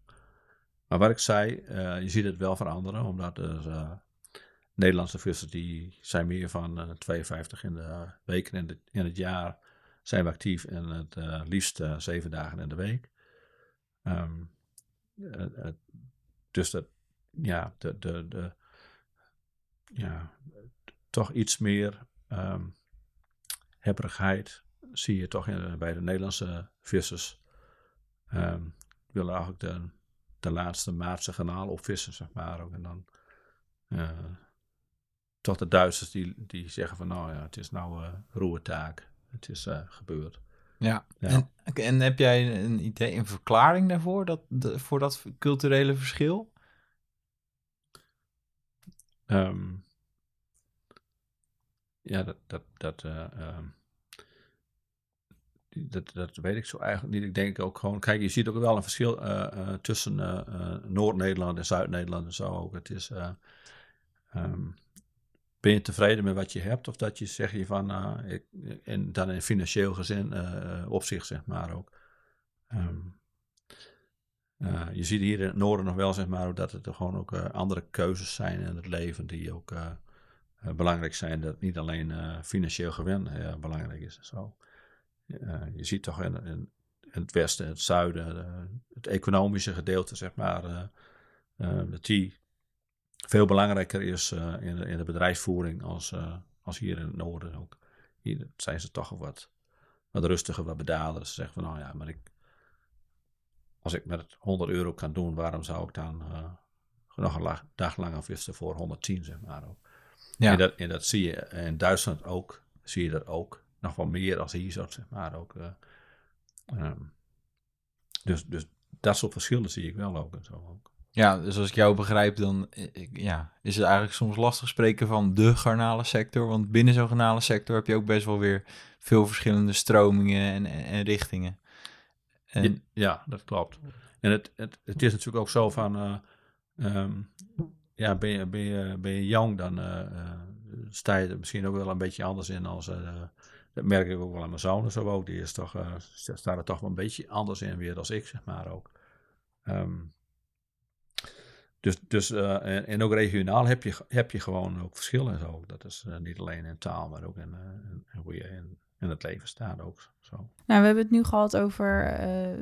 Maar wat ik zei, eh, je ziet het wel veranderen. Omdat er eh, Nederlandse vissers die zijn meer van eh 52 in de weken in, in het jaar zijn we actief en het liefst zeven dagen in de week. Ehm, eh, eh, dus dat, ja, de, de, ja, toch iets meer ehm hebberigheid zie je toch bij de Nederlandse vissers. Ehm willen eigenlijk de, de laatste maatse kanaal opvissen, zeg maar. Ook. En dan eh, toch de Duitsers die, die zeggen van nou ja, het is nou eh roertaak. Het is eh, gebeurd. Ja. Ja. En, en heb jij een idee, een verklaring daarvoor, dat, de- voor dat culturele verschil? Ehm, ja, dat, dat, dat, eh, ehm, dat, dat weet ik zo eigenlijk niet. Ik denk ook gewoon, kijk, je ziet ook wel een verschil eh, eh, tussen eh, Noord-Nederland en Zuid-Nederland en zo ook. Het is, eh, ehm, ben je tevreden met wat je hebt? Of dat je zeg je van, ik, en dan in financieel gezin opzicht, zeg maar ook. Ehm, eh, je ziet hier in het noorden nog wel, zeg maar, dat er gewoon ook andere keuzes zijn in het leven die ook belangrijk zijn. Dat niet alleen financieel gewin belangrijk is en zo. Eh, je ziet toch in, in, in het westen, en het zuiden, eh, het economische gedeelte, zeg maar, eh, dat die veel belangrijker is in, de, in de bedrijfsvoering als, als hier in het noorden ook. Hier zijn ze toch wat, wat rustiger, wat bedaarder. Ze zeggen van, nou ja, maar ik, als ik met 100 euro kan doen, waarom zou ik dan nog een la- dag langer vissen voor 110, zeg maar. Ook. Ja. En, dat, en dat zie je in Duitsland ook, zie je dat ook. Nog wel meer als hier zeg maar. Ook, eh, ehm, dus, dus dat soort verschillen zie ik wel ook en zo ook. Ja, dus als ik jou begrijp, dan ik- ja, is het eigenlijk soms lastig spreken van de garnalensector. Want binnen zo'n garnalensector heb je ook best wel weer veel verschillende stromingen en, en, en richtingen. En, Ja, ja, dat klopt. En het, het, het is natuurlijk ook zo van, eh, ehm, ja, ben je, ben je, ben je jong, dan eh, sta je er misschien ook wel een beetje anders in als, dat merk ik ook wel aan mijn zoon en zo ook, die is toch, eh, staat er toch wel een beetje anders in weer als ik, zeg maar ook. Ehm, dus, dus eh, en, ook regionaal heb je, heb je gewoon ook verschillen en zo. Dat is eh, niet alleen in taal, maar ook in, in- hoe je in, in het leven staat ook zo. Nou, we hebben het nu gehad over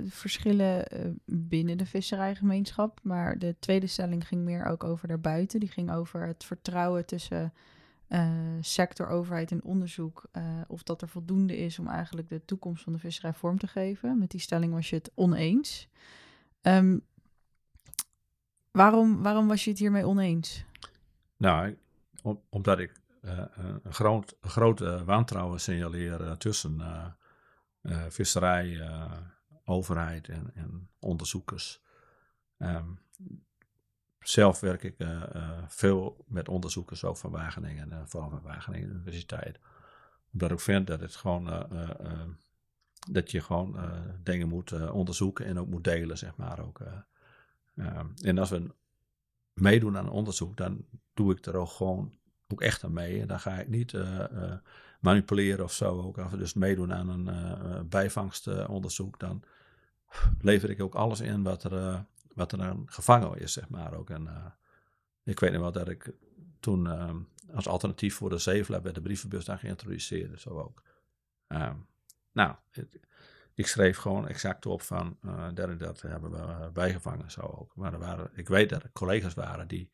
verschillen binnen de visserijgemeenschap. Maar de tweede stelling ging meer ook over daarbuiten. Die ging over het vertrouwen tussen eh, sector, overheid en onderzoek. eh, of dat er voldoende is om eigenlijk de toekomst van de visserij vorm te geven. Met die stelling was je het oneens. Ehm, waarom, waarom was je het hiermee oneens? Nou, omdat ik eh, een, groot, groot wantrouwen signaleer tussen visserij, overheid en, en onderzoekers. Ehm, zelf werk ik eh, eh, veel met onderzoekers ook van Wageningen, en vooral van Wageningen Universiteit. Omdat ik vind dat het gewoon dat je gewoon dingen moet onderzoeken en ook moet delen, zeg maar ook. eh. Ehm, en als we meedoen aan onderzoek, dan doe ik er ook gewoon ook echt aan mee. Dan ga ik niet manipuleren of zo. Ook als we dus meedoen aan een bijvangstonderzoek, dan lever ik ook alles in wat er, wat er aan gevangen is, zeg maar. Ook. En, eh, ik weet nog wel dat ik toen eh, als alternatief voor de zeevlap werd de brievenbus dan geïntroduceerd. Zo ook. Ehm, nou, ik schreef gewoon exact op van eh dat en dat hebben we eh, bijgevangen. Zo ook. Maar er waren, ik weet dat er collega's waren die,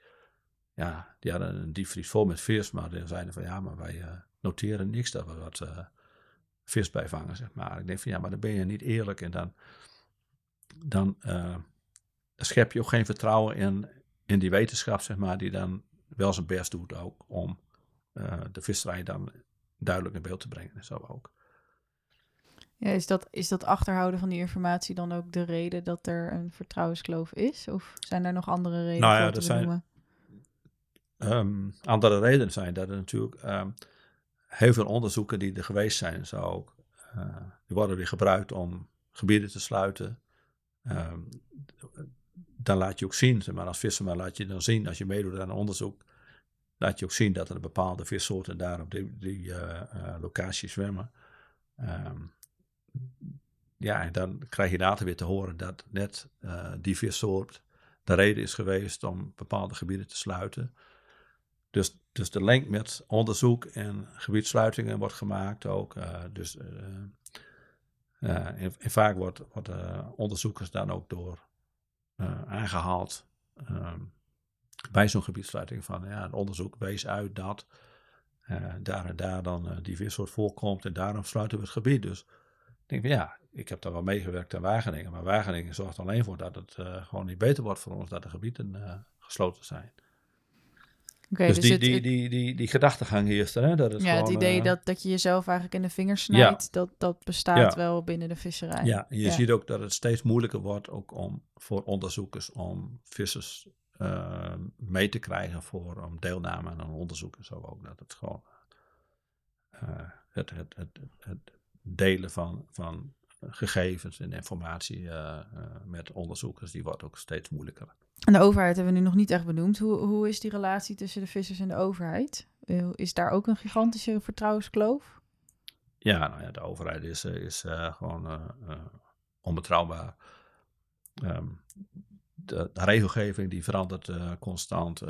ja, die hadden een diepvries vol met vis. Maar die zeiden van ja, maar wij noteren niks dat we wat eh, vis bijvangen, zeg maar. Ik denk van ja, maar dan ben je niet eerlijk. En dan, dan schep je ook geen vertrouwen in, in die wetenschap, zeg maar, die dan wel zijn best doet ook om eh, de visserij dan duidelijk in beeld te brengen. En zo ook. Ja, is, dat, is dat achterhouden van die informatie dan ook de reden dat er een vertrouwenskloof is? Of zijn er nog andere redenen Nou ja, voor te zijn-? Ehm, andere redenen zijn dat er natuurlijk ehm, heel veel onderzoeken die er geweest zijn, zo ook, eh, die worden weer gebruikt om gebieden te sluiten. Ehm, dan laat je ook zien, maar als visser, laat je dan zien, als je meedoet aan onderzoek, laat je ook zien dat er bepaalde vissoorten daar op die, eh, eh, locatie zwemmen. Ehm, ja, en dan krijg je later weer te horen dat net eh, die vissoort de reden is geweest om bepaalde gebieden te sluiten. Dus, dus de link met onderzoek en gebiedsluitingen wordt gemaakt ook. dus, en, vaak wordt, worden onderzoekers dan ook door aangehaald ehm, bij zo'n gebiedsluiting van ja, een onderzoek wees uit dat eh, daar en daar dan eh, die vissoort voorkomt en daarom sluiten we het gebied. Dus ik denk van ja, ik heb daar wel meegewerkt aan Wageningen, maar Wageningen zorgt alleen voor dat het eh, gewoon niet beter wordt voor ons dat de gebieden eh, gesloten zijn. Dus dus die, het, die, die, die, die gedachtegang heerst er, hè? Dat het ja, het idee eh, dat, dat je jezelf eigenlijk in de vingers snijdt, dat, dat bestaat Ja. wel binnen de visserij. Ja, je Ja. ziet ook dat het steeds moeilijker wordt ook om, voor onderzoekers om vissers eh, mee te krijgen voor om deelname aan een onderzoek en zo ook. Dat het gewoon eh, het, het, het, het delen van, van gegevens en informatie eh, eh, met onderzoekers, die wordt ook steeds moeilijker. En de overheid hebben we nu nog niet echt benoemd. Hoe, hoe is die relatie tussen de vissers en de overheid? Eh, Is daar ook een gigantische vertrouwenskloof? Ja, nou ja, de overheid is, is gewoon onbetrouwbaar. Ehm, de, de regelgeving die verandert constant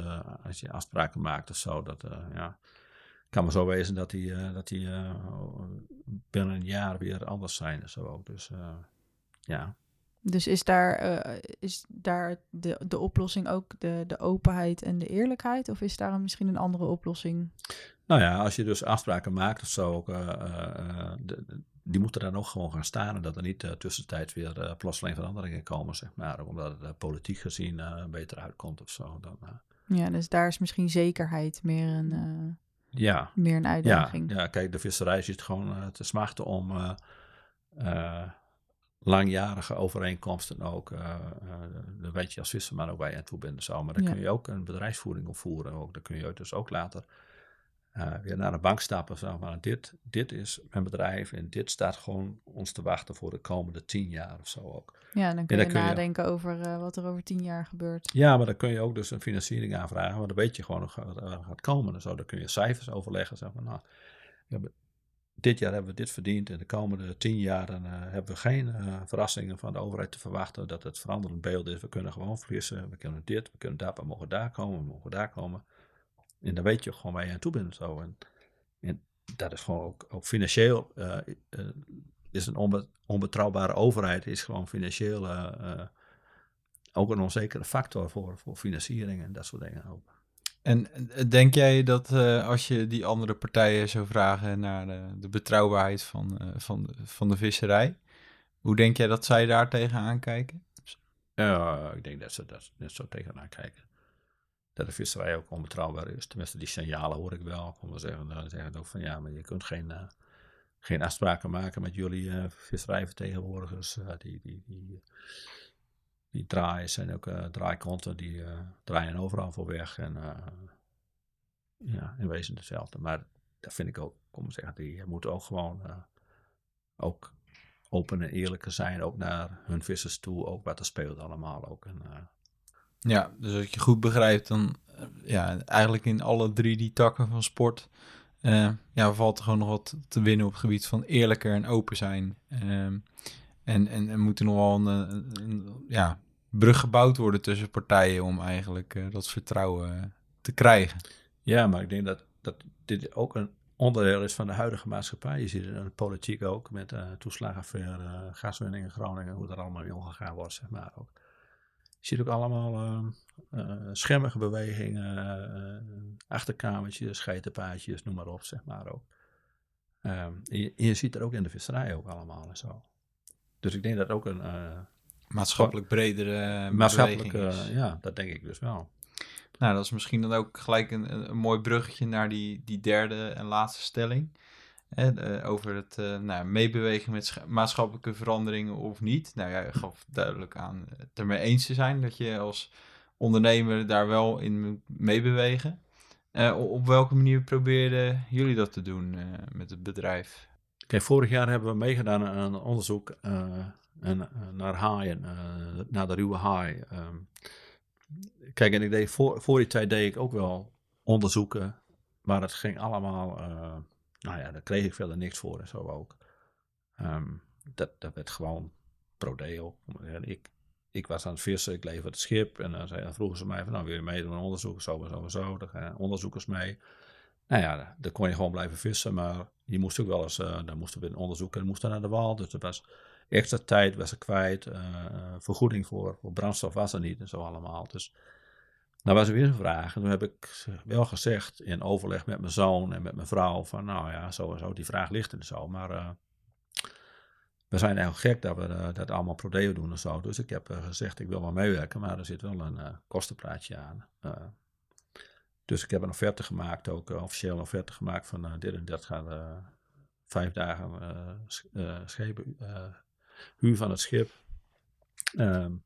als je afspraken maakt of zo. Dat ja, kan maar zo wezen dat die, eh, dat die eh, binnen een jaar weer anders zijn en zo ook. Dus eh, ja. Dus is daar, is daar de, de oplossing ook de, de openheid en de eerlijkheid? Of is daar misschien een andere oplossing? Nou ja, als je dus afspraken maakt of zo, ook, de- die moeten daar nog gewoon gaan staan. En dat er niet uh, tussentijds weer uh, plotseling veranderingen komen, zeg maar. Omdat het uh, politiek gezien beter uitkomt of zo. Dan, ja, dus daar is misschien zekerheid meer een, ja. meer een uitdaging. Ja, ja, kijk, de visserij zit gewoon uh, te smachten om uh, langjarige overeenkomsten ook. Uh, dan weet je als visserman ook je aan toe bent. Zo. Maar dan ja. kun je ook een bedrijfsvoering opvoeren. Ook. Dan kun je dus ook later uh, weer naar de bank stappen. Zo. Maar dit, dit is mijn bedrijf en dit staat gewoon ons te wachten voor de komende tien jaar of zo ook. Ja, dan kun je dan kun nadenken je... over uh, wat er over tien jaar gebeurt. Ja, maar dan kun je ook dus een financiering aanvragen. Maar dan weet je gewoon wat er gaat komen. En zo. Dan kun je cijfers overleggen. Zeg maar, nou, dit jaar hebben we dit verdiend. En de komende tien jaar dan, uh, hebben we geen verrassingen van de overheid te verwachten. Dat het veranderend beeld is. We kunnen gewoon vissen. We kunnen dit, we kunnen dat. We mogen daar komen, we mogen daar komen. En dan weet je gewoon waar je aan toe bent. Zo. En, en dat is gewoon ook, ook financieel. Uh, is een onbe onbetrouwbare overheid. Is gewoon financieel uh, ook een onzekere factor voor, voor financiering en dat soort dingen ook. En denk jij dat als je die andere partijen zou vragen naar de, de betrouwbaarheid van, van, de, van de visserij, hoe denk jij dat zij daar tegenaan kijken? Ja, ik denk dat ze dat net zo tegenaan kijken. Dat de visserij ook onbetrouwbaar is. Tenminste, die signalen hoor ik wel. Kom zeggen, dan zeggen ook van ja, maar je kunt geen, uh, geen afspraken maken met jullie visserijvertegenwoordigers. die, die, die, die draaien zijn ook draaikonten, die draaien overal voor weg. En ja, in wezen hetzelfde. Maar dat vind ik ook, kom zeggen, die moeten ook gewoon ook open en eerlijker zijn, ook naar hun vissers toe, ook wat er speelt allemaal ook. En, Ja, dus als ik je goed begrijp, dan eh, ja, eigenlijk in alle drie die takken van sport eh, ja, valt er gewoon nog wat te winnen op het gebied van eerlijker en open zijn. Ehm, en, en, en moet er nog wel een, een, ja, brug gebouwd worden tussen partijen om eigenlijk eh, dat vertrouwen te krijgen. Ja, maar ik denk dat, dat dit ook een onderdeel is van de huidige maatschappij. Je ziet het in de politiek ook met uh, toeslagenaffaire, uh, gaswinning in Groningen, hoe er allemaal mee omgegaan wordt, zeg maar ook. Je ziet ook allemaal uh, schermige bewegingen, achterkamertjes, geitenpaadjes, noem maar op, zeg maar ook. Um, je, je, ziet er ook in de visserij ook allemaal en zo. Dus ik denk dat ook een... maatschappelijk bredere maatschappelijk, ja, dat denk ik dus wel. Nou, dat is misschien dan ook gelijk een, een mooi bruggetje naar die, die derde en laatste stelling. Hè, over het uh, nou, meebewegen met maatschappelijke veranderingen of niet. Nou ja, je gaf duidelijk aan het ermee eens te zijn dat je als ondernemer daar wel in moet meebewegen. Op welke manier probeerden jullie dat te doen met het bedrijf? Kijk, vorig jaar hebben we meegedaan aan een onderzoek en, naar haaien, naar de ruwe haai. Um, kijk, en ik deed voor, voor die tijd deed ik ook wel onderzoeken, maar het ging allemaal, nou ja, daar kreeg ik verder niks voor en zo ook. Um, dat, dat werd gewoon prodeo. Ik, ik was aan het vissen, ik leverde het schip en dan, zei, dan vroegen ze mij van, nou wil je meedoen aan onderzoek, zo en zo en zo. Daar gaan onderzoekers mee. Nou ja, dan kon je gewoon blijven vissen, maar je moest ook wel eens, uh, dan moesten we een onderzoek en moesten naar de wal. Dus dat was extra tijd was er kwijt, uh, vergoeding voor, voor brandstof was er niet en zo allemaal. Dus nou was er weer een vraag. En toen heb ik wel gezegd in overleg met mijn zoon en met mijn vrouw van nou ja, zo en die vraag ligt er zo. Maar uh, we zijn eigenlijk gek dat we uh, dat allemaal prodeo doen en zo. Dus ik heb uh, gezegd ik wil wel meewerken, maar er zit wel een kostenpraatje aan. dus ik heb een offerte gemaakt, ook officieel een offerte gemaakt van dit en dat gaat vijf dagen schepen, huur van het schip. Um,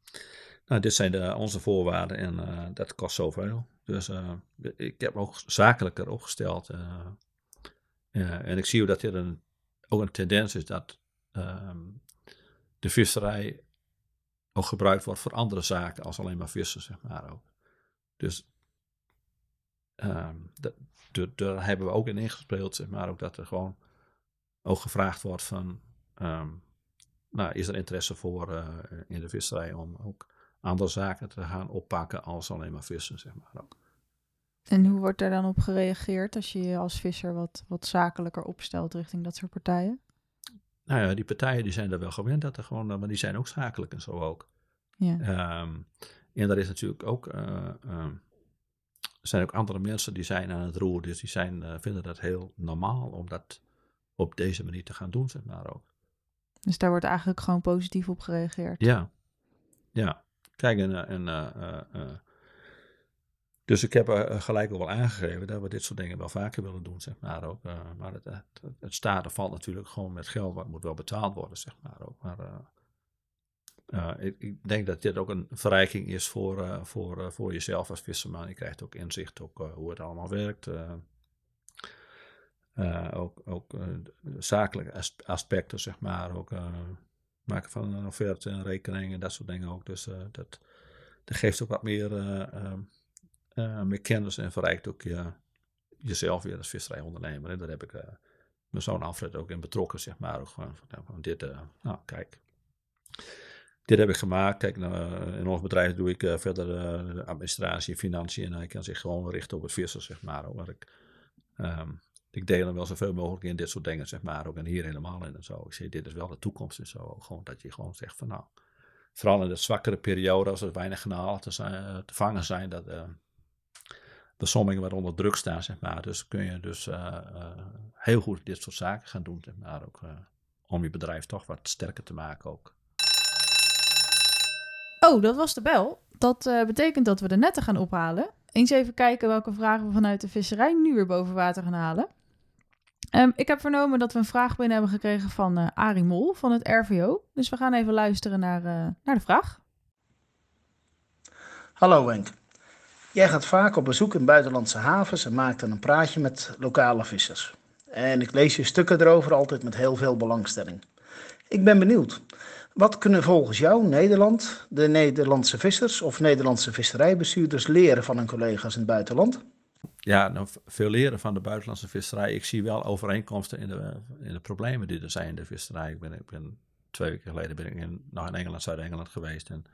nou, dit zijn de, onze voorwaarden en uh, dat kost zoveel. Dus uh, ik heb ook zakelijker opgesteld. Uh, en ik zie ook dat dit een, ook een tendens is dat um, de visserij ook gebruikt wordt voor andere zaken als alleen maar vissen, zeg maar ook. Dus dat, daar hebben we ook in ingespeeld, zeg maar ook, dat er gewoon ook gevraagd wordt van, um, nou, is er interesse voor in de visserij om ook andere zaken te gaan oppakken als alleen maar vissen, zeg maar. En hoe wordt daar dan op gereageerd als je je als visser wat, wat zakelijker opstelt richting dat soort partijen? Nou ja, die partijen die zijn er wel gewend dat er gewoon, maar die zijn ook zakelijk en zo ook. Ja. Um, en er is natuurlijk ook, uh, um, er zijn ook andere mensen die zijn aan het roer, dus die zijn, uh, vinden dat heel normaal om dat op deze manier te gaan doen, zeg maar ook. Dus daar wordt eigenlijk gewoon positief op gereageerd? Ja, ja. Kijk, en, en uh, uh, dus ik heb gelijk al wel aangegeven dat we dit soort dingen wel vaker willen doen, zeg maar ook. maar het, het, het staat valt natuurlijk gewoon met geld, wat moet wel betaald worden, zeg maar ook. Maar ik, ik, denk dat dit ook een verrijking is voor, voor, voor jezelf als visserman. Je krijgt ook inzicht op hoe het allemaal werkt. ook ook zakelijke aspecten, zeg maar, ook maken van een offerte en rekening en dat soort dingen ook. Dus uh, dat, dat geeft ook wat meer, uh, uh, meer kennis en verrijkt ook je, jezelf weer als visserijondernemer. En daar heb ik mijn zoon Alfred ook in betrokken, zeg maar. Ook gewoon van, nou, dit, nou kijk, dit heb ik gemaakt. Kijk, nou, in ons bedrijf doe ik verder administratie, financiën en hij kan zich gewoon richten op het vissen, zeg maar. Waar ik, um, ik deel hem wel zoveel mogelijk in dit soort dingen, zeg maar. Ook en hier helemaal in en zo. Ik zeg, dit is wel de toekomst en zo. Gewoon dat je gewoon zegt van nou, vooral in de zwakkere periode, als er weinig kanalen te, zijn, te vangen zijn, dat uh, de sommingen wat onder druk staan, zeg maar. Dus kun je dus uh, heel goed dit soort zaken gaan doen, maar. Ook om je bedrijf toch wat sterker te maken ook. Oh, dat was de bel. Dat betekent dat we de netten gaan ophalen. Eens even kijken welke vragen we vanuit de visserij nu weer boven water gaan halen. Um, ik heb vernomen dat we een vraag binnen hebben gekregen van uh, Arie Mol van het RVO. Dus we gaan even luisteren naar, uh, naar de vraag. Hallo Wenk. Jij gaat vaak op bezoek in buitenlandse havens en maakt dan een praatje met lokale vissers. En ik lees je stukken erover altijd met heel veel belangstelling. Ik ben benieuwd. Wat kunnen volgens jou Nederland, de Nederlandse vissers of Nederlandse visserijbestuurders leren van hun collega's in het buitenland? Ja, nou, veel leren van de buitenlandse visserij. Ik zie wel overeenkomsten in de, in de problemen die er zijn in de visserij. Ik ben, ik ben twee weken geleden ben ik in, nog in Engeland, Zuid-Engeland geweest. En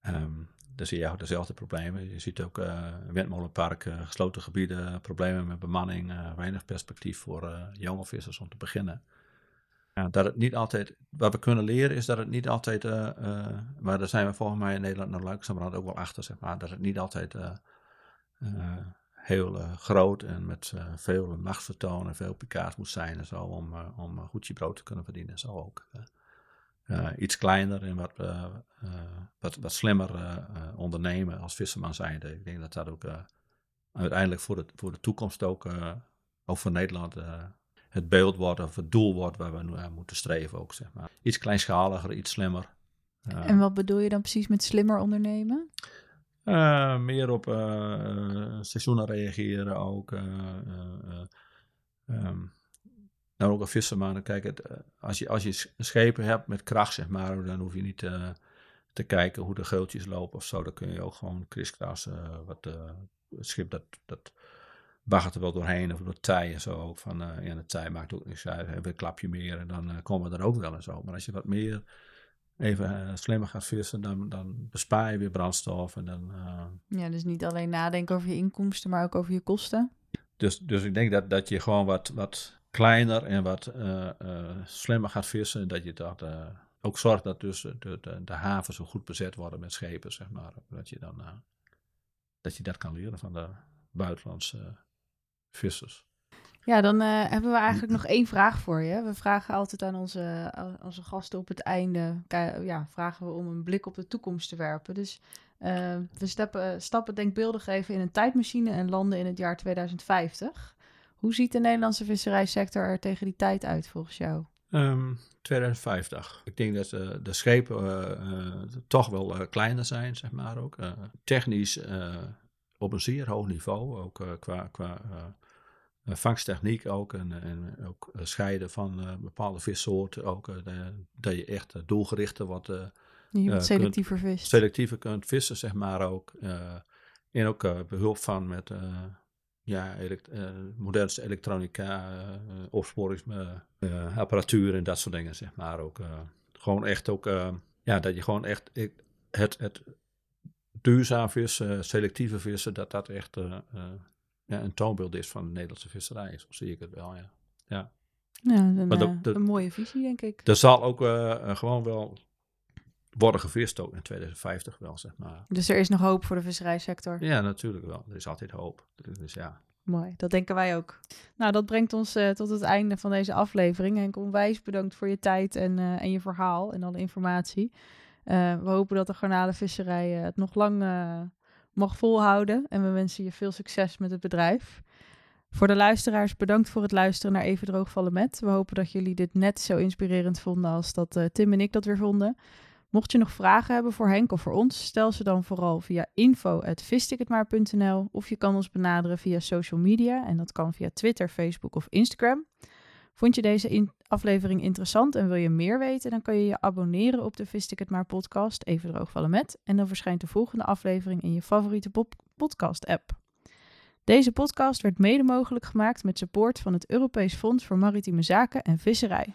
ehm daar zie je ook dezelfde problemen. Je ziet ook eh windmolenpark, eh, gesloten gebieden, problemen met bemanning, eh, weinig perspectief voor eh, jonge vissers om te beginnen. Dat het niet altijd, wat we kunnen leren is dat het niet altijd, maar daar zijn we volgens mij in Nederland nog langzamerhand ook wel achter, zeg maar, dat het niet altijd heel eh, groot en met eh, veel machtsvertoon en veel pikaars moet zijn en zo om, eh, om een goed je brood te kunnen verdienen. En zo ook. iets kleiner en wat, wat, wat slimmer ondernemen als visserman zijnde. Ik denk dat dat ook uiteindelijk voor de, voor de toekomst ook, ook voor Nederland het beeld wordt of het doel wordt waar we nu aan moeten streven ook, zeg maar. Iets kleinschaliger, iets slimmer. En wat bedoel je dan precies met slimmer ondernemen? Eh, meer op eh, seizoenen reageren ook. nou, ook een visserman. Kijk, het, als, je, als je schepen hebt met kracht, zeg maar, dan hoef je niet te kijken hoe de geeltjes lopen of zo. Dan kun je ook gewoon kriskras, eh, wat het schip dat, dat baggert er wel doorheen of door tij en zo ook. Van, ja, de tij maakt ook niks uit. We een klapje meer en dan komen we er ook wel en zo. Maar als je wat meer even eh, slimmer gaat vissen, dan, dan bespaar je weer brandstof en dan... eh, Ja, dus niet alleen nadenken over je inkomsten, maar ook over je kosten. dus, dus ik denk dat, dat je gewoon wat, wat kleiner en wat eh, slimmer gaat vissen. Dat je dat ook zorgt dat dus de, de, de havens zo goed bezet worden met schepen, zeg maar. Dat je dan dat je dat kan leren van de buitenlandse vissers. Ja, dan eh, hebben we eigenlijk nog één vraag voor je. We vragen altijd aan onze, onze gasten op het einde, ja, vragen we om een blik op de toekomst te werpen. Dus eh, we stappen, stappen denkbeeldig even in een tijdmachine en landen in het jaar 2050. Hoe ziet de Nederlandse visserijsector er tegen die tijd uit volgens jou? Ehm, 2050. Ik denk dat eh, de schepen toch wel kleiner zijn, zeg maar ook. Technisch op een zeer hoog niveau, ook qua, qua vangsttechniek ook. En, en ook eh, scheiden van eh, bepaalde vissoorten ook. eh, dat je echt doelgerichter wordt. eh, Je wat selectiever kunt, vist. Selectiever kunt vissen, zeg maar ook. en ook eh, behulp van met ja, elekt- modernste elektronica, eh, opsporingsapparatuur en dat soort dingen, zeg maar ook. gewoon echt ook, ja, dat je gewoon echt het, het duurzaam vissen, selectieve vissen, dat dat echt ja, een toonbeeld is van de Nederlandse visserij. Zo zie ik het wel, ja. ja. Ja, een, Maar eh, een mooie visie, denk ik. Er zal ook eh, eh, gewoon wel worden gevist ook in 2050 wel, zeg maar. Dus er is nog hoop voor de visserijsector. Ja, natuurlijk wel. Er is altijd hoop. Dus ja. Mooi, dat denken wij ook. Nou, dat brengt ons tot het einde van deze aflevering. Henk, onwijs bedankt voor je tijd en, en je verhaal en alle informatie. We hopen dat de garnalenvisserij het nog lang mag volhouden. En we wensen je veel succes met het bedrijf. Voor de luisteraars, bedankt voor het luisteren naar Even Droogvallen Met. We hopen dat jullie dit net zo inspirerend vonden als dat eh, Tim en ik dat weer vonden. Mocht je nog vragen hebben voor Henk of voor ons, stel ze dan vooral via info.vistikhetmaar.nl of je kan ons benaderen via social media en dat kan via Twitter, Facebook of Instagram. Vond je deze in- aflevering interessant en wil je meer weten, dan kan je je abonneren op de Vist maar podcast, even droogvallen met. En dan verschijnt de volgende aflevering in je favoriete podcast app. Deze podcast werd mede mogelijk gemaakt met support van het Europees Fonds voor Maritieme Zaken en Visserij.